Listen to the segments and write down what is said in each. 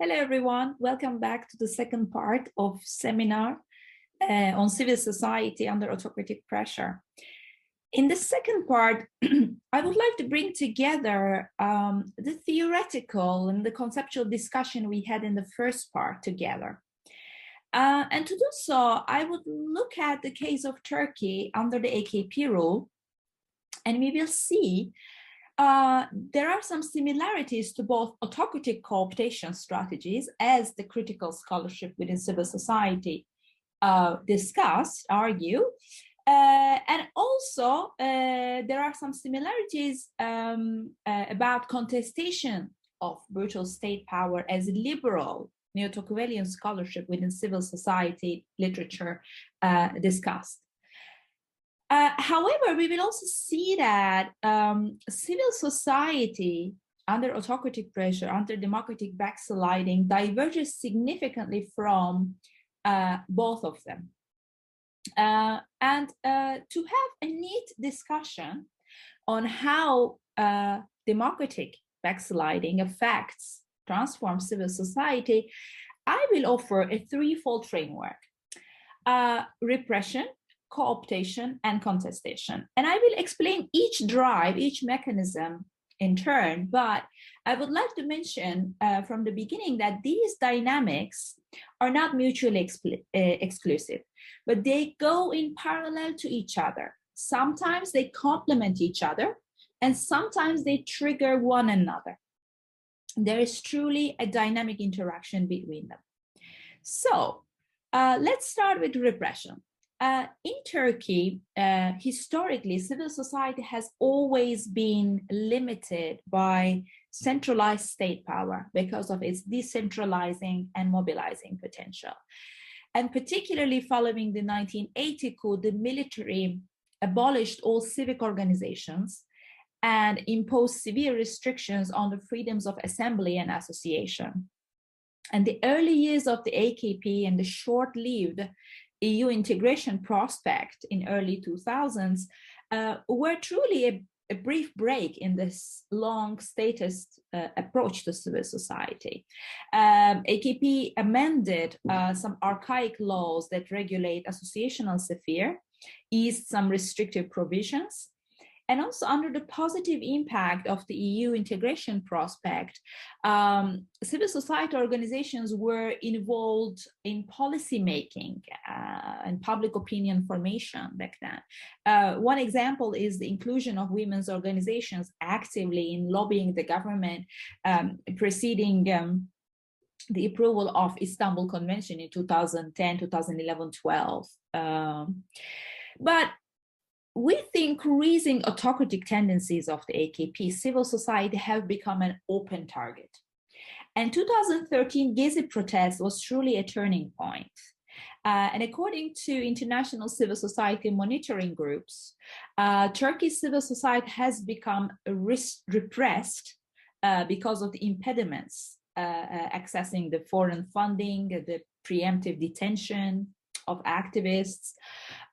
Hello, everyone. Welcome back to the second part of seminar uh, on civil society under autocratic pressure. In the second part, I would like to bring together um, the theoretical and the conceptual discussion we had in the first part together. Uh, and to do so, I would look at the case of Turkey under the AKP rule, and we will see uh, there are some similarities to both autocratic cooptation strategies as the critical scholarship within civil society uh, discussed, argue, uh, and also uh, there are some similarities um, uh, about contestation of brutal state power as liberal neo-Tocquevillian scholarship within civil society literature discussed. Uh, however, we will also see that um, civil society under autocratic pressure, under democratic backsliding, diverges significantly from uh, both of them. Uh, and uh, to have a neat discussion on how uh, democratic backsliding affects, transforms civil society, I will offer a threefold framework. Uh, repression, cooptation, and contestation. And I will explain each drive, each mechanism in turn, but I would like to mention uh, from the beginning that these dynamics are not mutually uh, exclusive, but they go in parallel to each other. Sometimes they complement each other, and sometimes they trigger one another. There is truly a dynamic interaction between them. So uh, let's start with repression. Uh, in Turkey, uh, historically, civil society has always been limited by centralized state power because of its decentralizing and mobilizing potential. And particularly following the 1980 coup, the military abolished all civic organizations and imposed severe restrictions on the freedoms of assembly and association. And the early years of the AKP and the short-lived EU integration prospect in early 2000s uh, were truly a, a, brief break in this long statist uh, approach to civil society. Um, AKP amended uh, some archaic laws that regulate associational sphere, eased some restrictive provisions, and also under the positive impact of the EU integration prospect, um, civil society organizations were involved in policy making uh, and public opinion formation back then. Uh, one example is the inclusion of women's organizations actively in lobbying the government um, preceding um, the approval of Istanbul Convention in 2010, 2011, 12. Um, but with the increasing autocratic tendencies of the AKP, civil society have become an open target. And 2013 Gezi protest was truly a turning point. Uh, and according to international civil society monitoring groups, uh, Turkey's civil society has become repressed uh, because of the impediments uh, uh, accessing the foreign funding, the preemptive detention, of activists,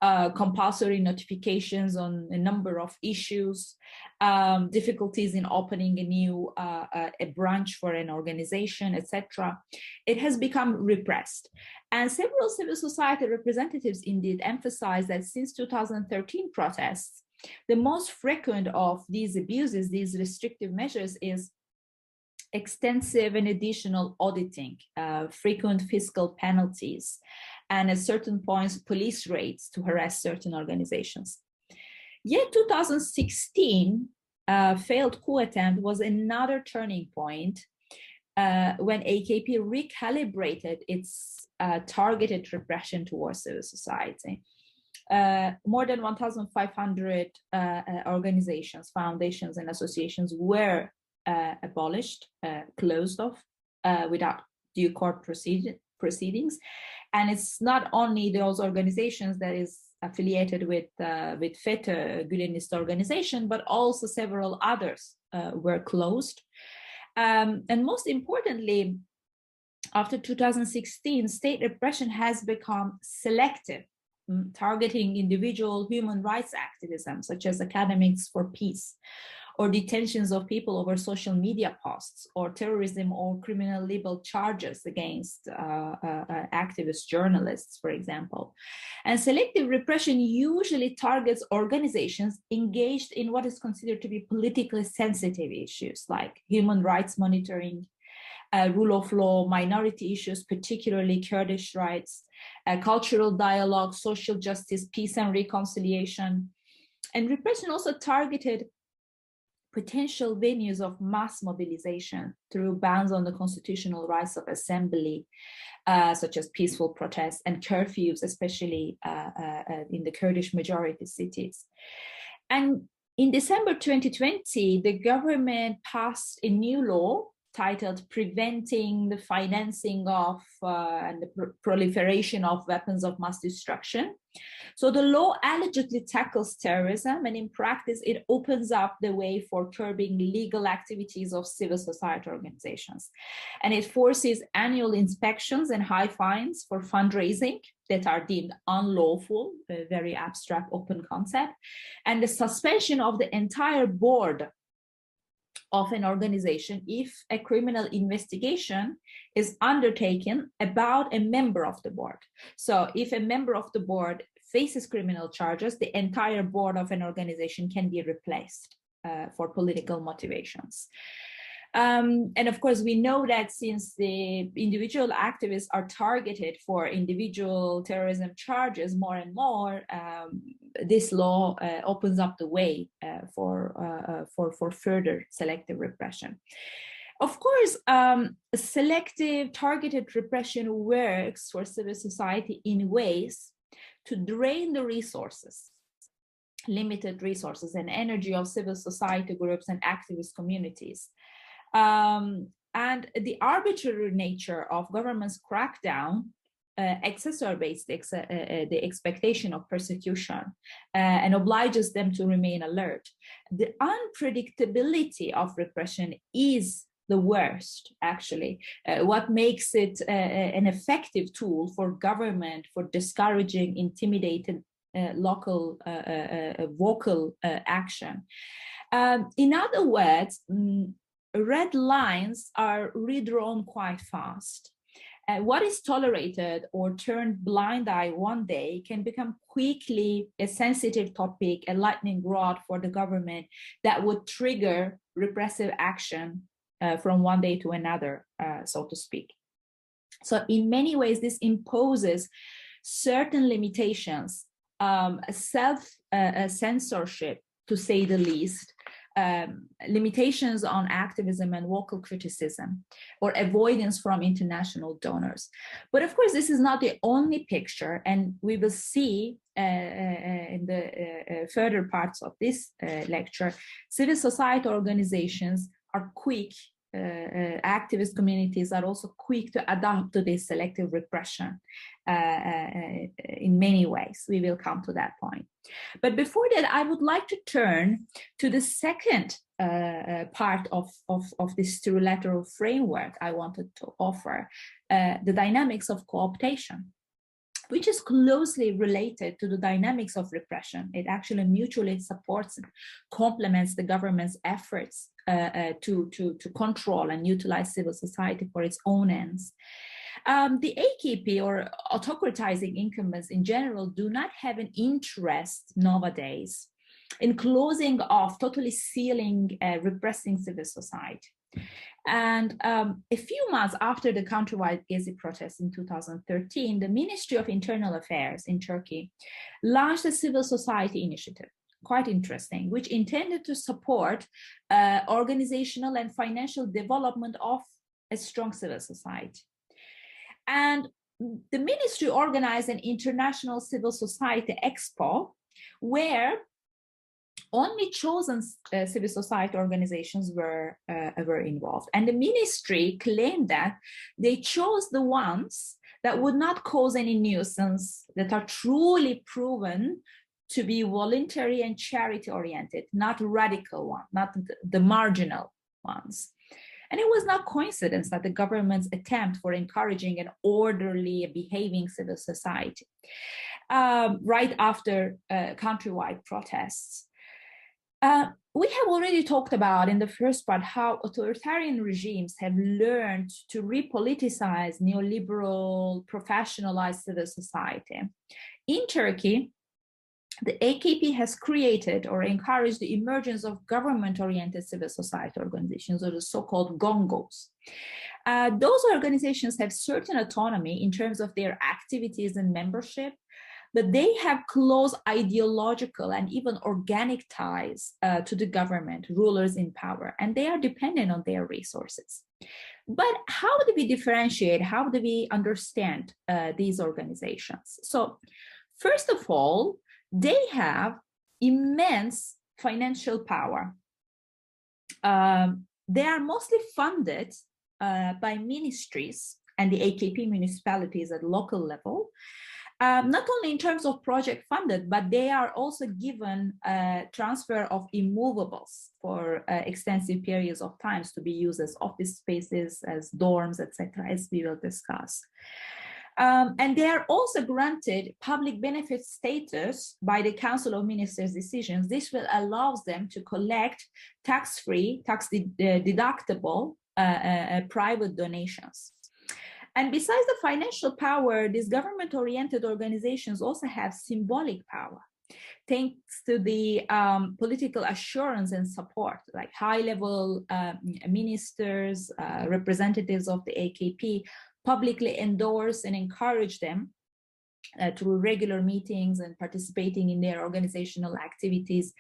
uh, compulsory notifications on a number of issues, um, difficulties in opening a new uh, uh, a branch for an organization, etc. It has become repressed. And several civil society representatives indeed emphasize that since 2013 protests, the most frequent of these abuses, these restrictive measures is extensive and additional auditing, uh, frequent fiscal penalties, and at certain points, police raids to harass certain organizations. Yet 2016 uh, failed coup attempt was another turning point uh, when AKP recalibrated its uh, targeted repression towards civil society. Uh, more than 1,500 uh, uh, organizations, foundations, and associations were abolished, closed off without due court proceed proceedings. And it's not only those organizations that is affiliated with uh, with FETÖ, Gülenist organization, but also several others uh, were closed. Um, and most importantly, after 2016, state repression has become selective, mm, targeting individual human rights activism, such as academics for peace, or detentions of people over social media posts, or terrorism or criminal libel charges against uh, uh, uh, activist journalists, for example. And selective repression usually targets organizations engaged in what is considered to be politically sensitive issues like human rights monitoring, uh, rule of law, minority issues, particularly Kurdish rights, uh, cultural dialogue, social justice, peace and reconciliation. And repression also targeted potential venues of mass mobilization through bans on the constitutional rights of assembly, uh, such as peaceful protests and curfews, especially uh, uh, uh in the Kurdish majority cities. And in December 2020, the government passed a new law titled Preventing the Financing of uh, and the pr Proliferation of Weapons of Mass Destruction. So the law allegedly tackles terrorism, and in practice, it opens up the way for curbing legal activities of civil society organizations. And it forces annual inspections and high fines for fundraising that are deemed unlawful, a very abstract open concept, and the suspension of the entire board of an organization if a criminal investigation is undertaken about a member of the board. So if a member of the board faces criminal charges, the entire board of an organization can be replaced uh, for political motivations. Um, and of course, we know that since the individual activists are targeted for individual terrorism charges more and more, um, this law uh, opens up the way uh, for, uh, uh for, for further selective repression. Of course, um, selective targeted repression works for civil society in ways to drain the resources limited resources and energy of civil society groups and activist communities. Um, and the arbitrary nature of government's crackdown uh, exacerbates the, ex uh, uh, the, expectation of persecution uh, and obliges them to remain alert. The unpredictability of repression is the worst, actually. Uh, what makes it uh, an effective tool for government for discouraging intimidated local vocal action. Um, in other words, mm, red lines are redrawn quite fast. Uh, what is tolerated or turned blind eye one day can become quickly a sensitive topic, a lightning rod for the government that would trigger repressive action uh, from one day to another, uh, so to speak. So in many ways, this imposes certain limitations, um, self-censorship, uh, to say the least, um, limitations on activism and vocal criticism or avoidance from international donors. But of course, this is not the only picture, and we will see uh, uh, in the uh, uh further parts of this uh, lecture, civil society organizations are quick activist communities are also quick to adapt to this selective repression uh, in many ways. We will come to that point. But before that, I would like to turn to the second uh, part of, of, of this trilateral framework I wanted to offer, uh, the dynamics of cooptation which is closely related to the dynamics of repression. It actually mutually supports and complements the government's efforts uh, uh, to, to, to control and utilize civil society for its own ends. Um, the AKP or autocratizing incumbents in general do not have an interest nowadays in closing off, totally sealing, uh, repressing civil society. And um, a few months after the countrywide Gezi protests in 2013, the Ministry of Internal Affairs in Turkey launched a civil society initiative quite interesting, which intended to support uh, organizational and financial development of a strong civil society. And the ministry organized an international civil society expo where only chosen uh, civil society organizations were uh, were involved and the ministry claimed that they chose the ones that would not cause any nuisance that are truly proven to be voluntary and charity oriented, not radical ones not the, marginal ones. And it was not coincidence that the government's attempt for encouraging an orderly behaving civil society um, right after uh, countrywide protests. Uh, we have already talked about in the first part how authoritarian regimes have learned to repoliticize neoliberal, professionalized civil society. In Turkey, the AKP has created or encouraged the emergence of government-oriented civil society organizations, or the so-called GONGOs. Uh, those organizations have certain autonomy in terms of their activities and membership, but they have close ideological and even organic ties uh, to the government, rulers in power, and they are dependent on their resources. But how do we differentiate? How do we understand uh, these organizations? So first of all, they have immense financial power. Um, they are mostly funded uh, by ministries and the AKP municipalities at local level, um, not only in terms of project funded, but they are also given a transfer of immovables for uh, extensive periods of times to be used as office spaces, as dorms, etc., as we will discuss. Um, and they are also granted public benefit status by the Council of Ministers decisions. This will allow them to collect tax-free, tax-deductible uh, uh, uh, private donations. And besides the financial power, these government-oriented organizations also have symbolic power. Thanks to the um, political assurance and support, like high-level uh, ministers, uh, representatives of the AKP publicly endorse and encourage them uh, through regular meetings and participating in their organizational activities,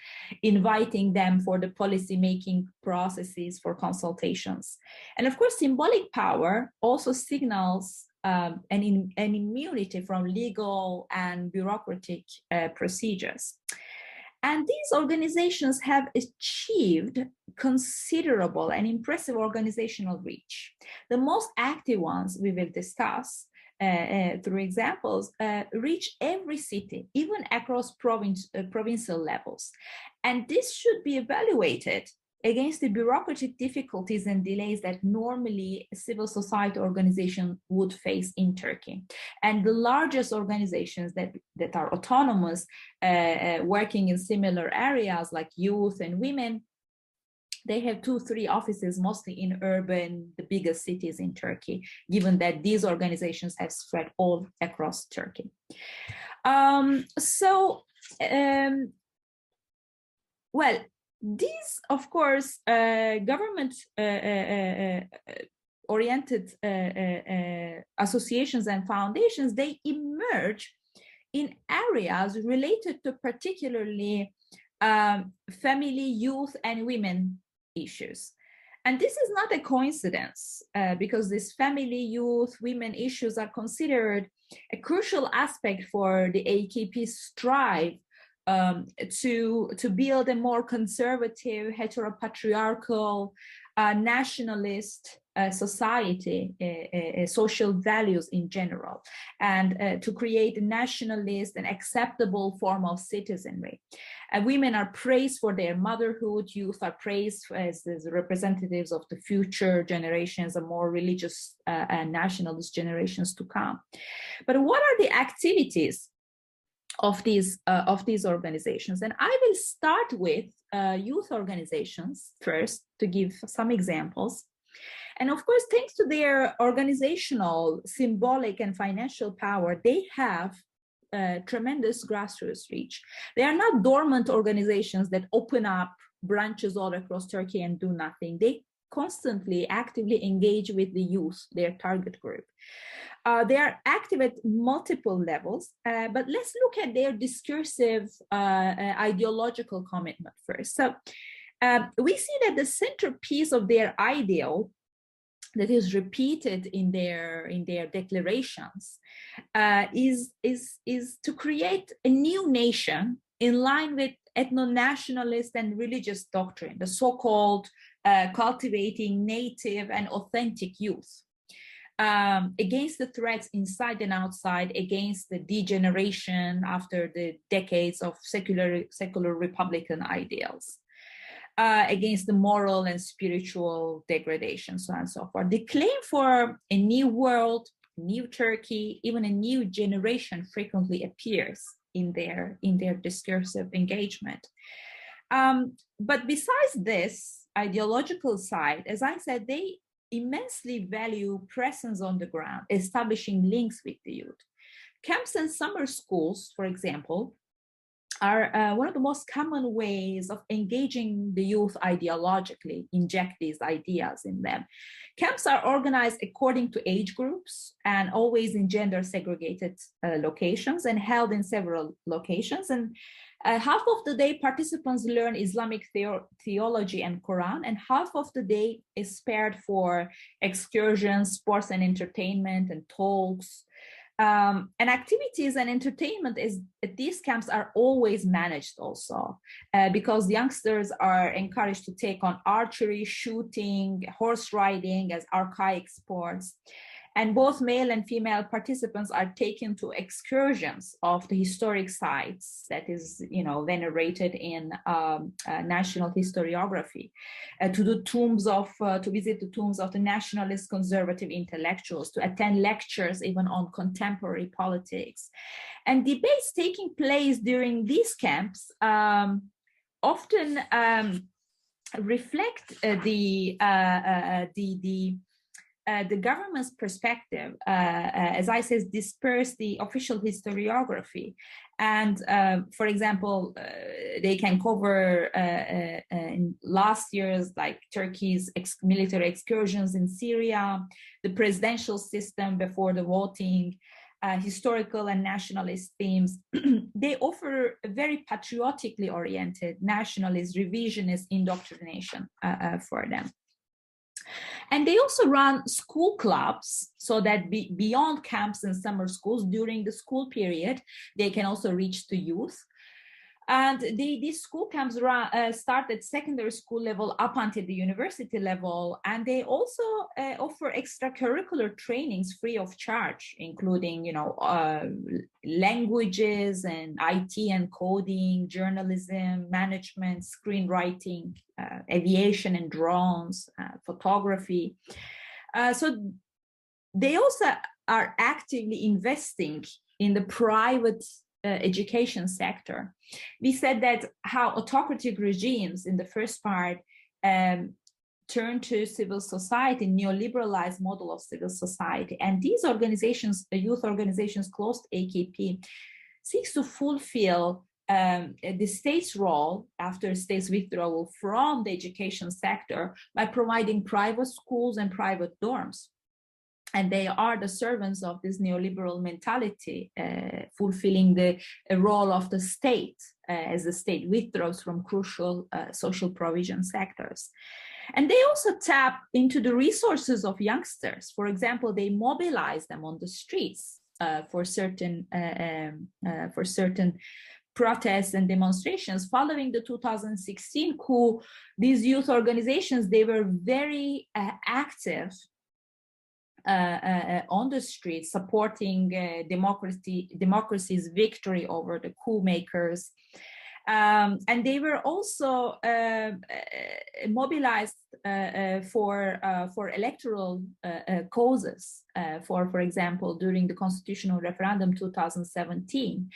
inviting them for the policy making processes for consultations. And of course, symbolic power also signals um, an, in, an immunity from legal and bureaucratic uh, procedures. And these organizations have achieved considerable and impressive organizational reach. The most active ones we will discuss through examples, uh, reach every city, even across province, uh, provincial levels. And this should be evaluated against the bureaucratic difficulties and delays that normally civil society organization would face in Turkey. And the largest organizations that, that are autonomous, uh, uh, working in similar areas like youth and women, they have two, three offices, mostly in urban, the biggest cities in Turkey, given that these organizations have spread all across Turkey. Um, so, um, well, these, of course, uh, government uh, uh, uh oriented uh, uh, associations and foundations, they emerge in areas related to particularly um, family, youth, and women issues. And this is not a coincidence because these family, youth, women issues are considered a crucial aspect for the AKP strive um, to, to build a more conservative, heteropatriarchal, uh, nationalist uh, society, uh, uh social values in general, and uh, to create a nationalist and acceptable form of citizenry. women are praised for their motherhood, youth are praised as, as representatives of the future generations, and more religious uh, and nationalist generations to come. But what are the activities of these uh, of these organizations. And i will start with uh, youth organizations first to give some examples. And of course thanks to their organizational symbolic and financial power they have uh, tremendous grassroots reach. They are not dormant organizations that open up branches all across turkey and do nothing. They constantly actively engage with the youth their target group uh, they are active at multiple levels, uh, but let's look at their discursive uh, uh ideological commitment first. So um, we see that the centerpiece of their ideal that is repeated in their in their declarations uh, is is is to create a new nation in line with ethno-nationalist and religious doctrine, the so-called uh, cultivating native and authentic youth um, against the threats inside and outside, against the degeneration after the decades of secular, secular Republican ideals, uh, against the moral and spiritual degradation, so on and so forth. The claim for a new world, new Turkey, even a new generation frequently appears in their, in their discursive engagement. Um, but besides this ideological side, as I said, they immensely value presence on the ground, establishing links with the youth. Camps and summer schools, for example, are uh, one of the most common ways of engaging the youth ideologically, inject these ideas in them. Camps are organized according to age groups and always in gender segregated uh, locations and held in several locations. And uh, half of the day participants learn Islamic theo- theology and Quran, and half of the day is spared for excursions, sports and entertainment, and talks, um, and activities and entertainment is at these camps are always managed also uh, because youngsters are encouraged to take on archery shooting horse riding as archaic sports and both male and female participants are taken to excursions of the historic sites that is you know venerated in um, uh, national historiography uh, to the tombs of uh, to visit the tombs of the nationalist conservative intellectuals to attend lectures even on contemporary politics. And debates taking place during these camps um, often um, reflect uh, the, uh, uh, the the uh, the government's perspective, uh, uh, as I said, disperse the official historiography. And um, for example, uh, they can cover uh, in last year's like Turkey's ex- military excursions in Syria, the presidential system before the voting, historical and nationalist themes. they offer a very patriotically oriented nationalist revisionist indoctrination for them. And they also run school clubs so that be, beyond camps and summer schools during the school period, they can also reach to youth. And the, these school camps uh, start at secondary school level up until the university level. And they also uh, offer extracurricular trainings free of charge, including, you know, uh, languages and IT and coding, journalism, management, screenwriting, uh, aviation and drones, uh, photography. Uh, so they also are actively investing in the private education sector. We said that how autocratic regimes in the first part um, turn to civil society, neoliberalized model of civil society. And these organizations, the youth organizations close to AKP, seeks to fulfill um, the state's role after state's withdrawal from the education sector by providing private schools and private dorms and they are the servants of this neoliberal mentality, uh, fulfilling the role of the state uh, as the state withdraws from crucial uh, social provision sectors. And they also tap into the resources of youngsters. For example, they mobilize them on the streets uh, for certain uh, um, uh, for certain protests and demonstrations following the 2016 coup these youth organizations they were very uh, active on the streets supporting uh, democracy, democracy's victory over the coup makers. Um, and they were also uh, mobilized uh, for for electoral causes. for, for example, during the constitutional referendum 2017.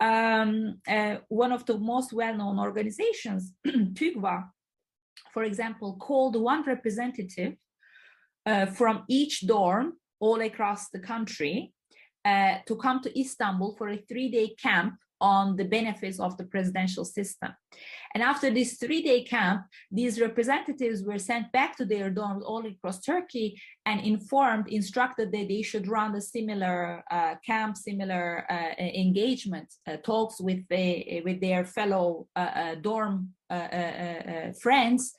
Um, one of the most well-known organizations, TÜGVA, for example, called one representative uh, from each dorm all across the country uh, to come to Istanbul for a three day camp on the benefits of the presidential system. And after this three day camp, these representatives were sent back to their dorms all across Turkey and informed, instructed that they should run a similar uh, camp, similar uh, engagement uh, talks with, the, with their fellow uh, uh, dorm friends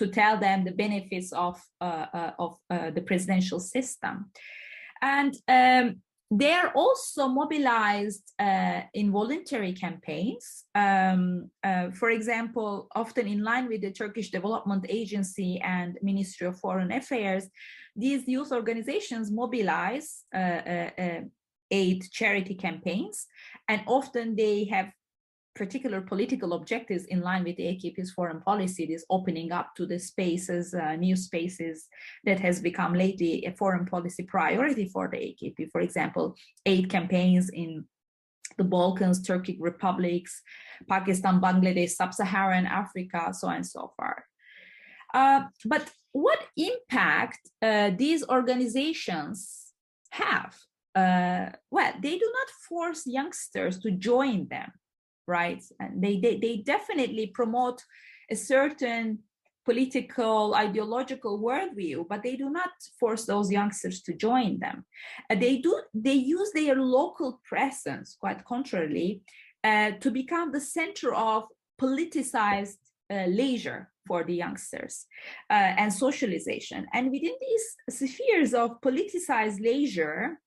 to tell them the benefits of uh, uh, of uh, the presidential system, and um, they are also mobilized uh, in voluntary campaigns. Um, uh, for example, often in line with the Turkish Development Agency and Ministry of Foreign Affairs, these youth organizations mobilize uh, aid charity campaigns, and often they have particular political objectives in line with the AKP's foreign policy, this opening up to the spaces, uh, new spaces that has become lately a foreign policy priority for the AKP. For example, aid campaigns in the Balkans, Turkic republics, Pakistan, Bangladesh, Sub-Saharan Africa, so on and so forth. Uh, but what impact uh, these organizations have? Uh, well, they do not force youngsters to join them, right? And they, they, they definitely promote a certain political, ideological worldview, but they do not force those youngsters to join them. Uh, they do, they use their local presence, quite contrarily, uh, to become the center of politicized uh, leisure for the youngsters uh, and socialization. And within these spheres of politicized leisure,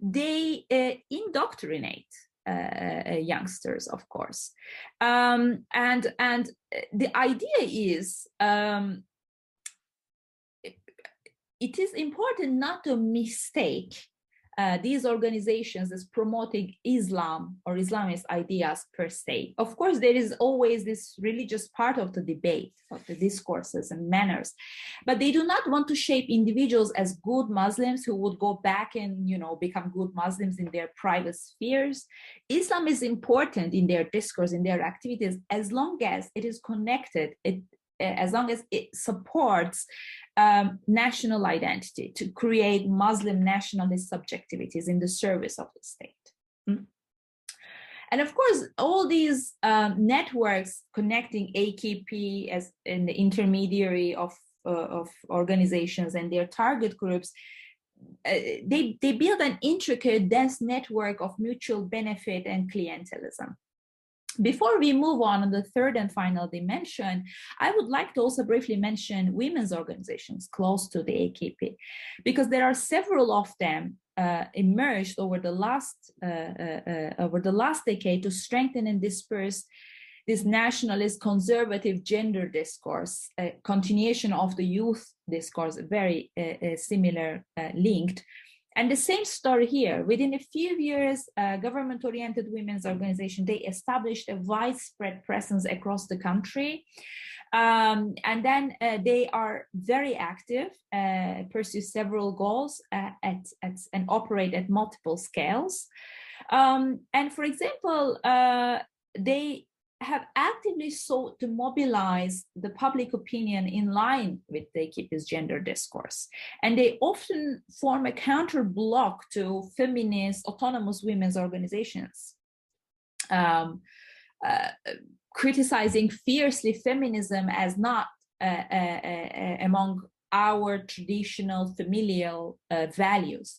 they uh, indoctrinate uh, uh, youngsters, of course. Um, and, and the idea is um, it, it is important not to mistake uh, these organizations as promoting Islam or Islamist ideas per se. Of course, there is always this religious part of the debate, of the discourses and manners, but they do not want to shape individuals as good Muslims who would go back and, you know, become good Muslims in their private spheres. Islam is important in their discourse, in their activities, as long as it is connected, it, as long as it supports um, national identity, to create Muslim nationalist subjectivities in the service of the state. Mm. And of course, all these um, networks connecting AKP as an intermediary of, uh, of organizations and their target groups, uh, they, they build an intricate, dense network of mutual benefit and clientelism. Before we move on on the third and final dimension, I would like to also briefly mention women's organizations close to the AKP, because there are several of them uh, emerged over the last uh, uh, uh, over the last decade to strengthen and disperse this nationalist conservative gender discourse, continuation of the youth discourse, very uh, uh, similar linked, and the same story here. Within a few years, uh, government-oriented women's organization, they established a widespread presence across the country. Um, and then uh, they are very active, uh, pursue several goals uh, at, at, and operate at multiple scales. Um, and for example, uh, they have actively sought to mobilize the public opinion in line with the AKP's gender discourse. And they often form a counter block to feminist autonomous women's organizations. Um, uh, criticizing fiercely feminism as not uh, uh, uh among our traditional familial uh, values.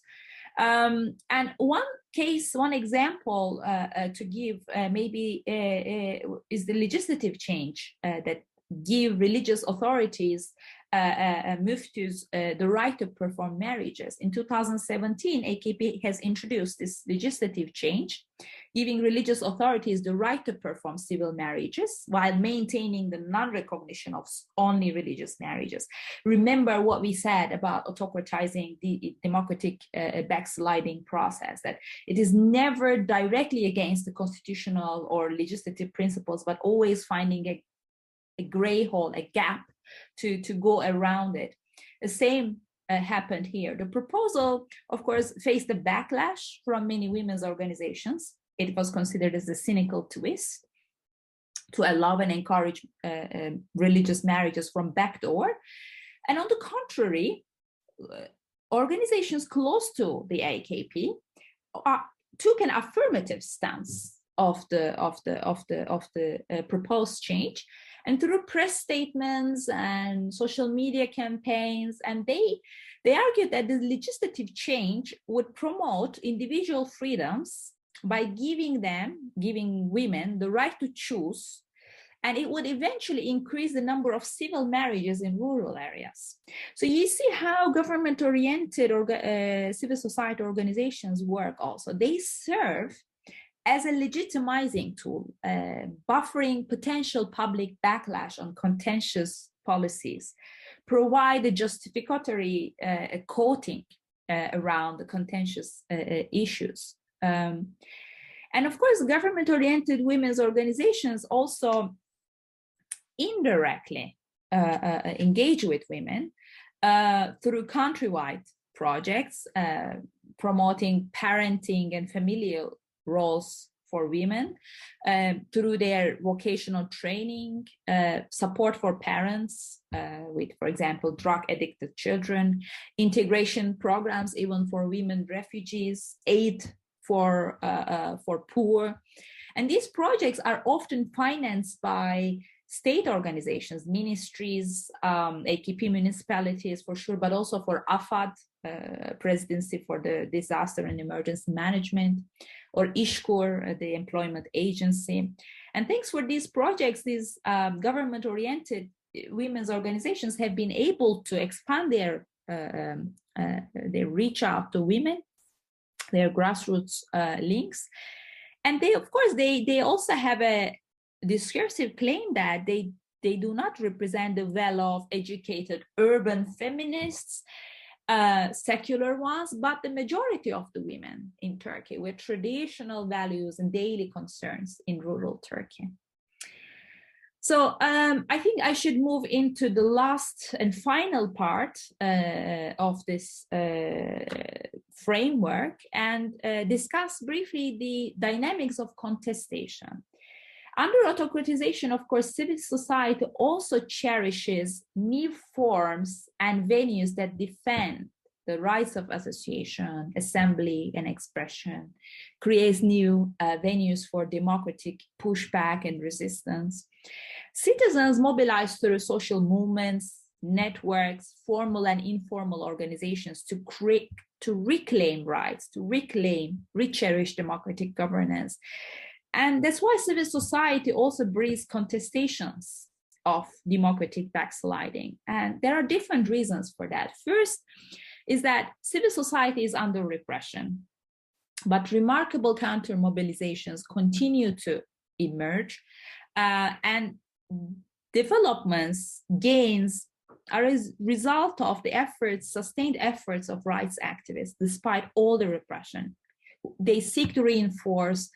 Um, and one case, one example uh, uh, to give uh, maybe is the legislative change that give religious authorities uh, uh, muftis uh, the right to perform marriages. In 2017, AKP has introduced this legislative change, giving religious authorities the right to perform civil marriages while maintaining the non-recognition of only religious marriages. Remember what we said about autocratizing the democratic uh, backsliding process, that it is never directly against the constitutional or legislative principles, but always finding a, a gray hole, a gap to, to go around it. The same uh, happened here. The proposal, of course, faced a backlash from many women's organizations. It was considered as a cynical twist to allow and encourage uh, uh, religious marriages from backdoor. And on the contrary, uh, organizations close to the AKP are, took an affirmative stance of the of the of the of the uh, proposed change and through press statements and social media campaigns and they they argued that the legislative change would promote individual freedoms by giving them giving women the right to choose and it would eventually increase the number of civil marriages in rural areas. So you see how government-oriented or uh, civil society organizations work also. They serve as a legitimizing tool, uh, buffering potential public backlash on contentious policies, provide a justificatory uh, coating uh, around the contentious uh, uh, issues. Um, and of course, government-oriented women's organizations also indirectly uh, engage with women through countrywide projects, promoting parenting and familial roles for women uh, through their vocational training, uh, support for parents uh, with, for example, drug addicted children, integration programs even for women refugees, aid for, uh, uh, for poor. And these projects are often financed by state organizations, ministries, um, AKP municipalities for sure, but also for AFAD, uh, presidency for the disaster and emergency management, or İŞKUR, uh, the employment agency. And thanks for these projects, these um, government-oriented women's organizations have been able to expand their uh, um, uh, their reach out to women, their grassroots uh, links, and they, of course, they they also have a discursive claim that they they do not represent the well-off, educated urban feminists uh, secular ones, but the majority of the women in Turkey with traditional values and daily concerns in rural Turkey. So um, I think I should move into the last and final part uh, of this uh, framework and uh, discuss briefly the dynamics of contestation. Under autocratization, of course, civil society also cherishes new forms and venues that defend the rights of association, assembly, and expression, creates new uh, venues for democratic pushback and resistance. Citizens mobilize through social movements, networks, formal and informal organizations to create to reclaim rights, to reclaim, recherish democratic governance. And that's why civil society also breeds contestations of democratic backsliding. And there are different reasons for that. First is that civil society is under repression, but remarkable counter mobilizations continue to emerge uh, and developments, gains are a result of the efforts, sustained efforts of rights activists, despite all the repression. They seek to reinforce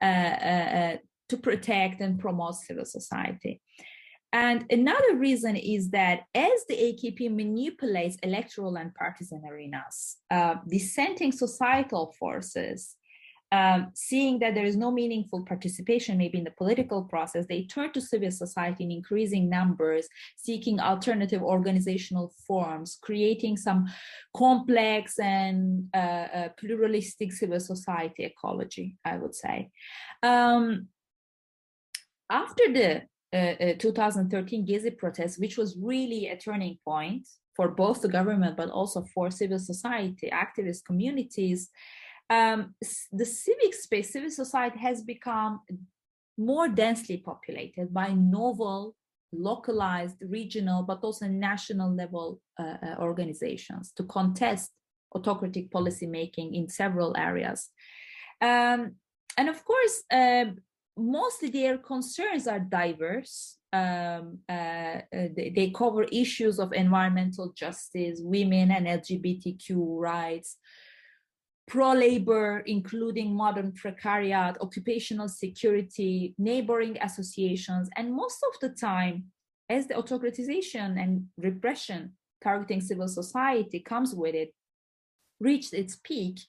uh, uh, uh, to protect and promote civil society. And another reason is that as the AKP manipulates electoral and partisan arenas, uh, dissenting societal forces, um, seeing that there is no meaningful participation maybe in the political process, they turn to civil society in increasing numbers, seeking alternative organizational forms, creating some complex and uh, uh, pluralistic civil society ecology, I would say. Um, after the uh, uh 2013 Gezi protest, which was really a turning point for both the government, but also for civil society, activist communities, um, the civic space, civil society has become more densely populated by novel, localized, regional, but also national level uh, uh, organizations to contest autocratic policy making in several areas. Um, and of course, uh, mostly their concerns are diverse. Um, uh, uh, they, they, cover issues of environmental justice, women and LGBTQ rights, pro-labor, including modern precariat, occupational security, neighboring associations, and most of the time, as the autocratization and repression targeting civil society comes with it, reached its peak,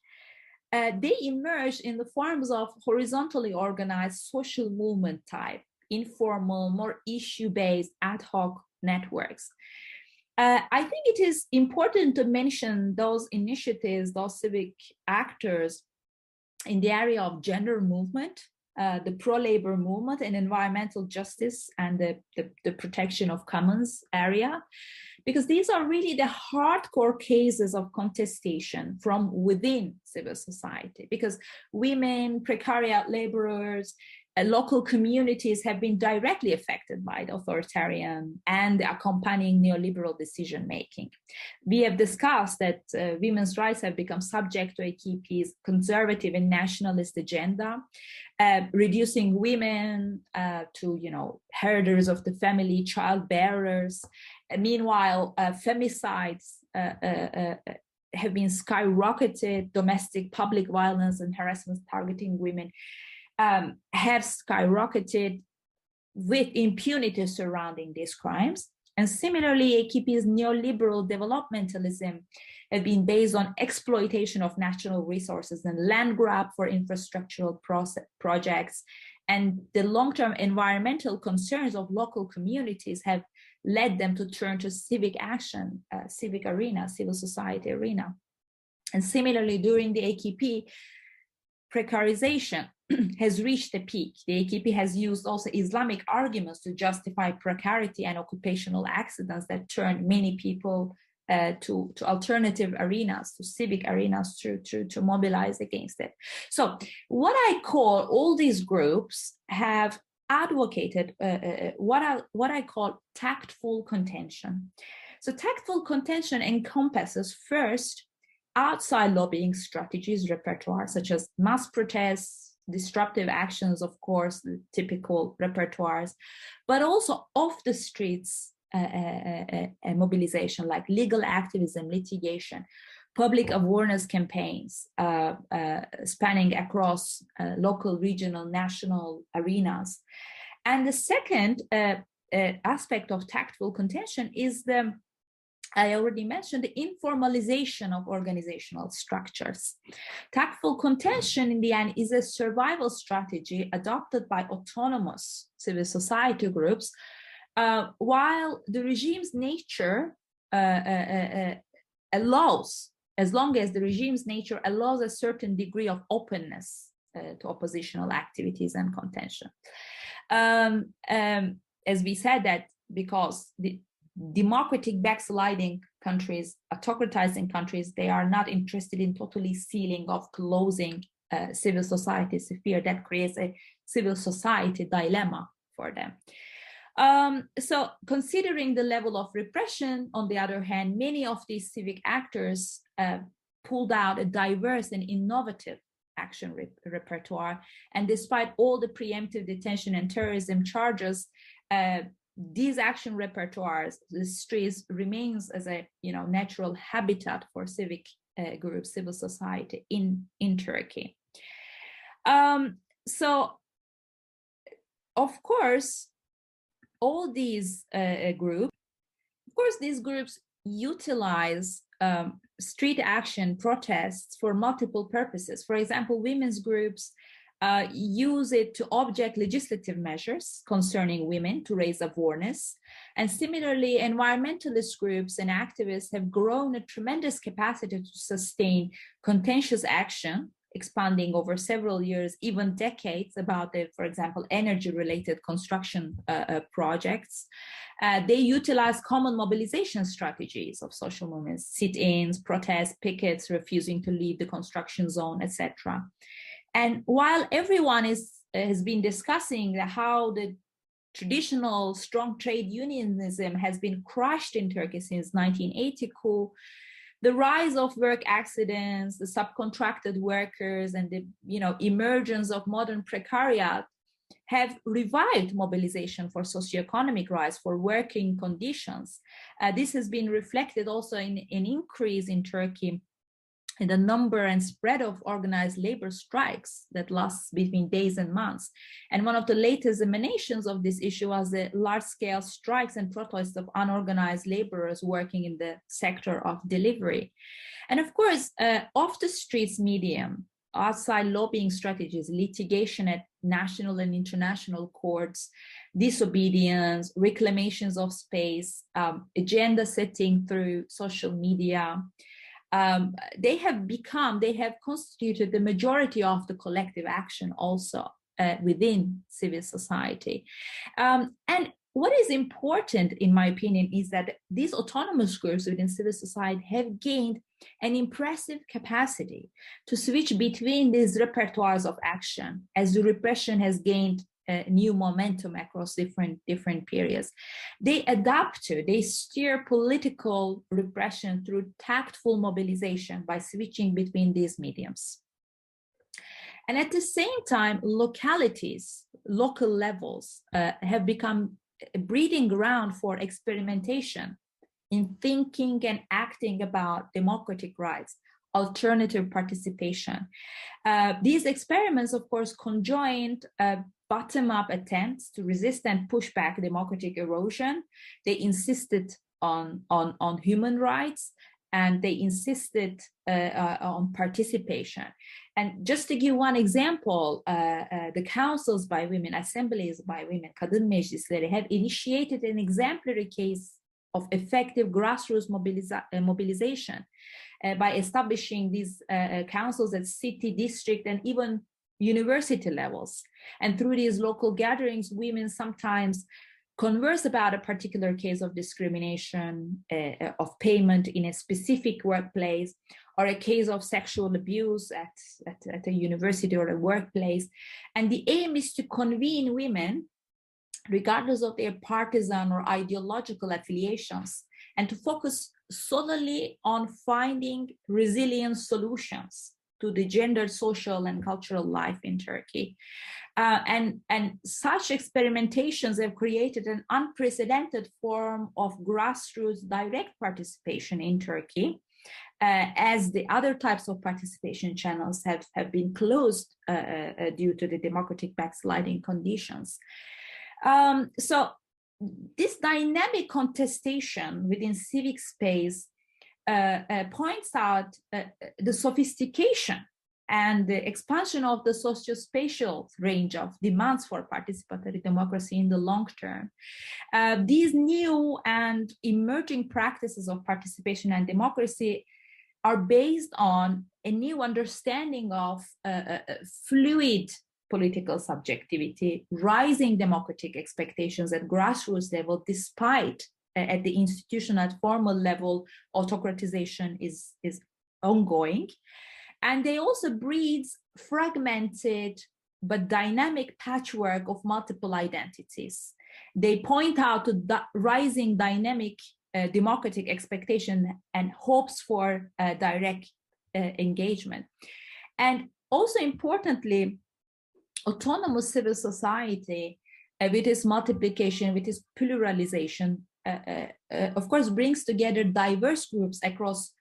uh, they emerged in the forms of horizontally organized social movement type, informal, more issue-based ad hoc networks. Uh, I think it is important to mention those initiatives, those civic actors in the area of gender movement, uh, the pro-labor movement and environmental justice and the, the, the, protection of commons area, because these are really the hardcore cases of contestation from within civil society, because women, precariat laborers, local communities have been directly affected by the authoritarian and accompanying neoliberal decision making. We have discussed that uh, women's rights have become subject to AKP's conservative and nationalist agenda, uh, reducing women uh, to, you know, herders of the family, child bearers. meanwhile, uh, femicides uh, have been skyrocketed, domestic public violence and harassment targeting women um, have skyrocketed with impunity surrounding these crimes. And similarly, AKP's neoliberal developmentalism have been based on exploitation of natural resources and land grab for infrastructural projects. And the long-term environmental concerns of local communities have led them to turn to civic action, uh, civic arena, civil society arena. And similarly, during the AKP, precarization has reached a peak. The AKP has used also Islamic arguments to justify precarity and occupational accidents that turned many people uh, to, to alternative arenas, to civic arenas to, to, to mobilize against it. So what I call all these groups have advocated uh, uh, uh, what, I, what I call tactful contention. So tactful contention encompasses first outside lobbying strategies repertoire such as mass protests, disruptive actions, of course, the typical repertoires, but also off the streets uh, uh, uh, mobilization like legal activism, litigation, public awareness campaigns uh, uh, spanning across uh, local, regional, national arenas. And the second aspect of tactful contention is the I already mentioned the informalization of organizational structures. Tactful contention in the end is a survival strategy adopted by autonomous civil society groups, uh, while the regime's nature uh, uh, uh, allows as long as the regime's nature allows a certain degree of openness uh, to oppositional activities and contention. Um, um, as we said that because the democratic backsliding countries, autocratizing countries, they are not interested in totally sealing of closing uh, civil society sphere that creates a civil society dilemma for them. Um, so considering the level of repression, on the other hand, many of these civic actors uh, pulled out a diverse and innovative action re repertoire. And despite all the preemptive detention and terrorism charges, uh, these action repertoires, the streets remains as a you know natural habitat for civic uh, groups, civil society in in Turkey. Um, so, of course, all these uh, groups, of course, these groups utilize um, street action protests for multiple purposes. For example, women's groups uh, use it to object legislative measures concerning women to raise awareness. And similarly, environmentalist groups and activists have grown a tremendous capacity to sustain contentious action expanding over several years, even decades about the, for example, energy related construction uh, uh, projects. Uh, they utilize common mobilization strategies of social movements, sit-ins, protests, pickets, refusing to leave the construction zone, etc. And while everyone is has been discussing how the traditional strong trade unionism has been crushed in Turkey since 1980 coup, the rise of work accidents, the subcontracted workers, and the you know emergence of modern precariat have revived mobilization for socioeconomic rights, for working conditions. Uh, this has been reflected also in an increase in Turkey in the number and spread of organized labor strikes that lasts between days and months. And one of the latest emanations of this issue was the large-scale strikes and protests of unorganized laborers working in the sector of delivery. And of course, uh, off the streets medium, outside lobbying strategies, litigation at national and international courts, disobedience, reclamations of space, um, agenda setting through social media, um, they have become, they have constituted the majority of the collective action also uh, within civil society. Um, and what is important, in my opinion, is that these autonomous groups within civil society have gained an impressive capacity to switch between these repertoires of action as the repression has gained a new momentum across different different periods. They adapt to, they steer political repression through tactful mobilization by switching between these mediums. And at the same time, localities, local levels uh, have become a breeding ground for experimentation in thinking and acting about democratic rights, alternative participation. Uh, these experiments, of course, conjoined uh, bottom-up attempts to resist and push back democratic erosion. They insisted on, on, on human rights and they insisted uh, uh, on participation. And just to give one example, uh, uh, the councils by women, assemblies by women, kadın meclisleri have initiated an exemplary case of effective grassroots mobiliza uh, mobilization uh, by establishing these councils at city, district, and even university levels. And through these local gatherings, women sometimes converse about a particular case of discrimination, uh, of payment in a specific workplace, or a case of sexual abuse at, at, at, a university or a workplace. And the aim is to convene women, regardless of their partisan or ideological affiliations, and to focus solely on finding resilient solutions to the gender, social, and cultural life in Turkey. Uh, and, and such experimentations have created an unprecedented form of grassroots direct participation in Turkey, uh, as the other types of participation channels have, have been closed uh, uh due to the democratic backsliding conditions. Um, so this dynamic contestation within civic space uh, uh, points out the sophistication and the expansion of the socio-spatial range of demands for participatory democracy in the long term. Uh, these new and emerging practices of participation and democracy are based on a new understanding of uh, uh, uh fluid political subjectivity, rising democratic expectations at grassroots level, despite uh, at the institutional formal level, autocratization is, is ongoing. And they also breeds fragmented but dynamic patchwork of multiple identities. They point out the rising dynamic uh, democratic expectation and hopes for uh, direct uh, engagement. And also importantly, autonomous civil society uh, with its multiplication, with its pluralization, of course, brings together diverse groups across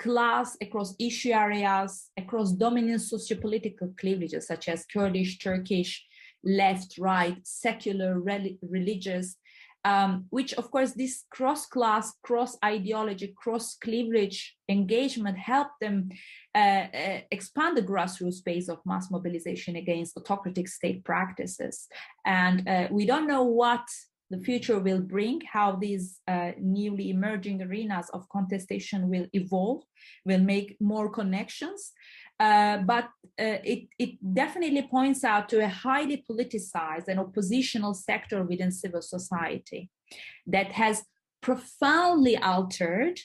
class, across issue areas, across dominant sociopolitical cleavages such as Kurdish, Turkish, left, right, secular, religious, um, which of course this cross-class, cross-ideology, cross-cleavage engagement helped them uh, uh, expand the grassroots base of mass mobilization against autocratic state practices. And uh, we don't know what the future will bring, how these uh, newly emerging arenas of contestation will evolve, will make more connections. Uh, but uh, it, it definitely points out to a highly politicized and oppositional sector within civil society that has profoundly altered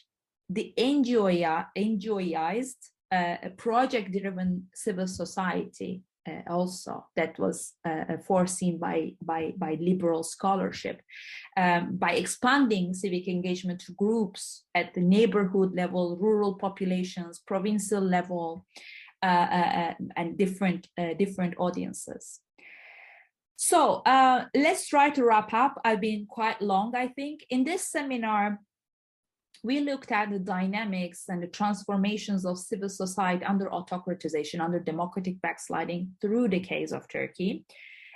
the NGOized uh, project-driven civil society uh, also that was uh, foreseen by, by, by liberal scholarship um, by expanding civic engagement to groups at the neighborhood level, rural populations, provincial level, uh, uh, uh and different, uh, different audiences. So let's try to wrap up. I've been quite long, I think. In this seminar, we looked at the dynamics and the transformations of civil society under autocratization, under democratic backsliding through the case of Turkey.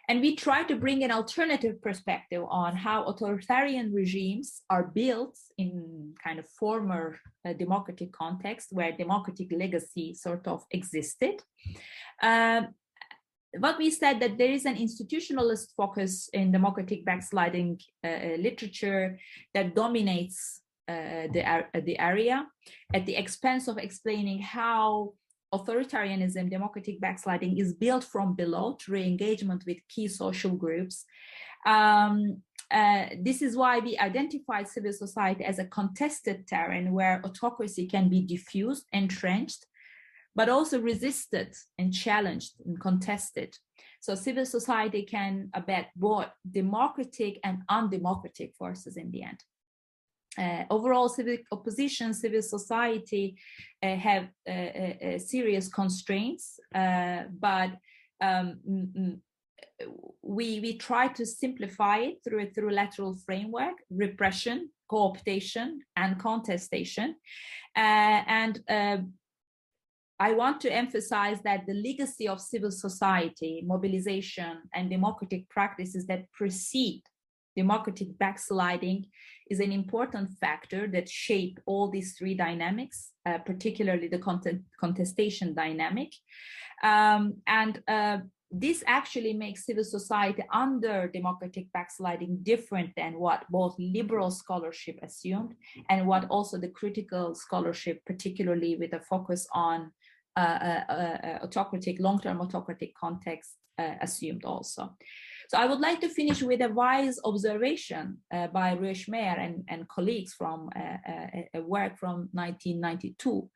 And we tried to bring an alternative perspective on how authoritarian regimes are built in kind of former uh, democratic context where democratic legacy sort of existed. What we said that there is an institutionalist focus in democratic backsliding uh, uh literature that dominates uh, the, uh, the area at the expense of explaining how authoritarianism, democratic backsliding is built from below through engagement with key social groups. Um, uh, this is why we identify civil society as a contested terrain where autocracy can be diffused, entrenched, but also resisted and challenged and contested. So civil society can abet both democratic and undemocratic forces in the end uh, overall civic opposition, civil society uh, have uh, uh, uh serious constraints, uh, but um, we, we try to simplify it through a trilateral framework, repression, co-optation, and contestation. and I want to emphasize that the legacy of civil society, mobilization, and democratic practices that precede democratic backsliding is an important factor that shape all these three dynamics, uh, particularly the contestation dynamic. Um, and uh, this actually makes civil society under democratic backsliding different than what both liberal scholarship assumed and what also the critical scholarship, particularly with a focus on uh, uh, uh autocratic, long-term autocratic context, uh, assumed also. So I would like to finish with a wise observation uh, by Meyer and, and colleagues from uh, a, a, work from 1992.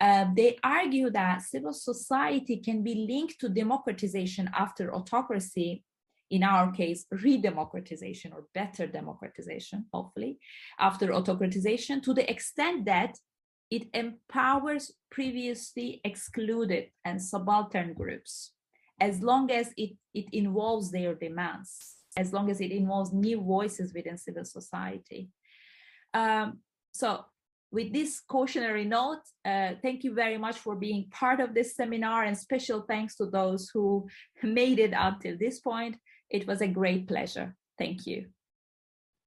Uh, they argue that civil society can be linked to democratization after autocracy in our case, re-democratization or better democratization, hopefully, after autocratization, to the extent that it empowers previously excluded and subaltern groups as long as it, it involves their demands, as long as it involves new voices within civil society. Um, so with this cautionary note, uh, thank you very much for being part of this seminar and special thanks to those who made it up till this point. It was a great pleasure. Thank you.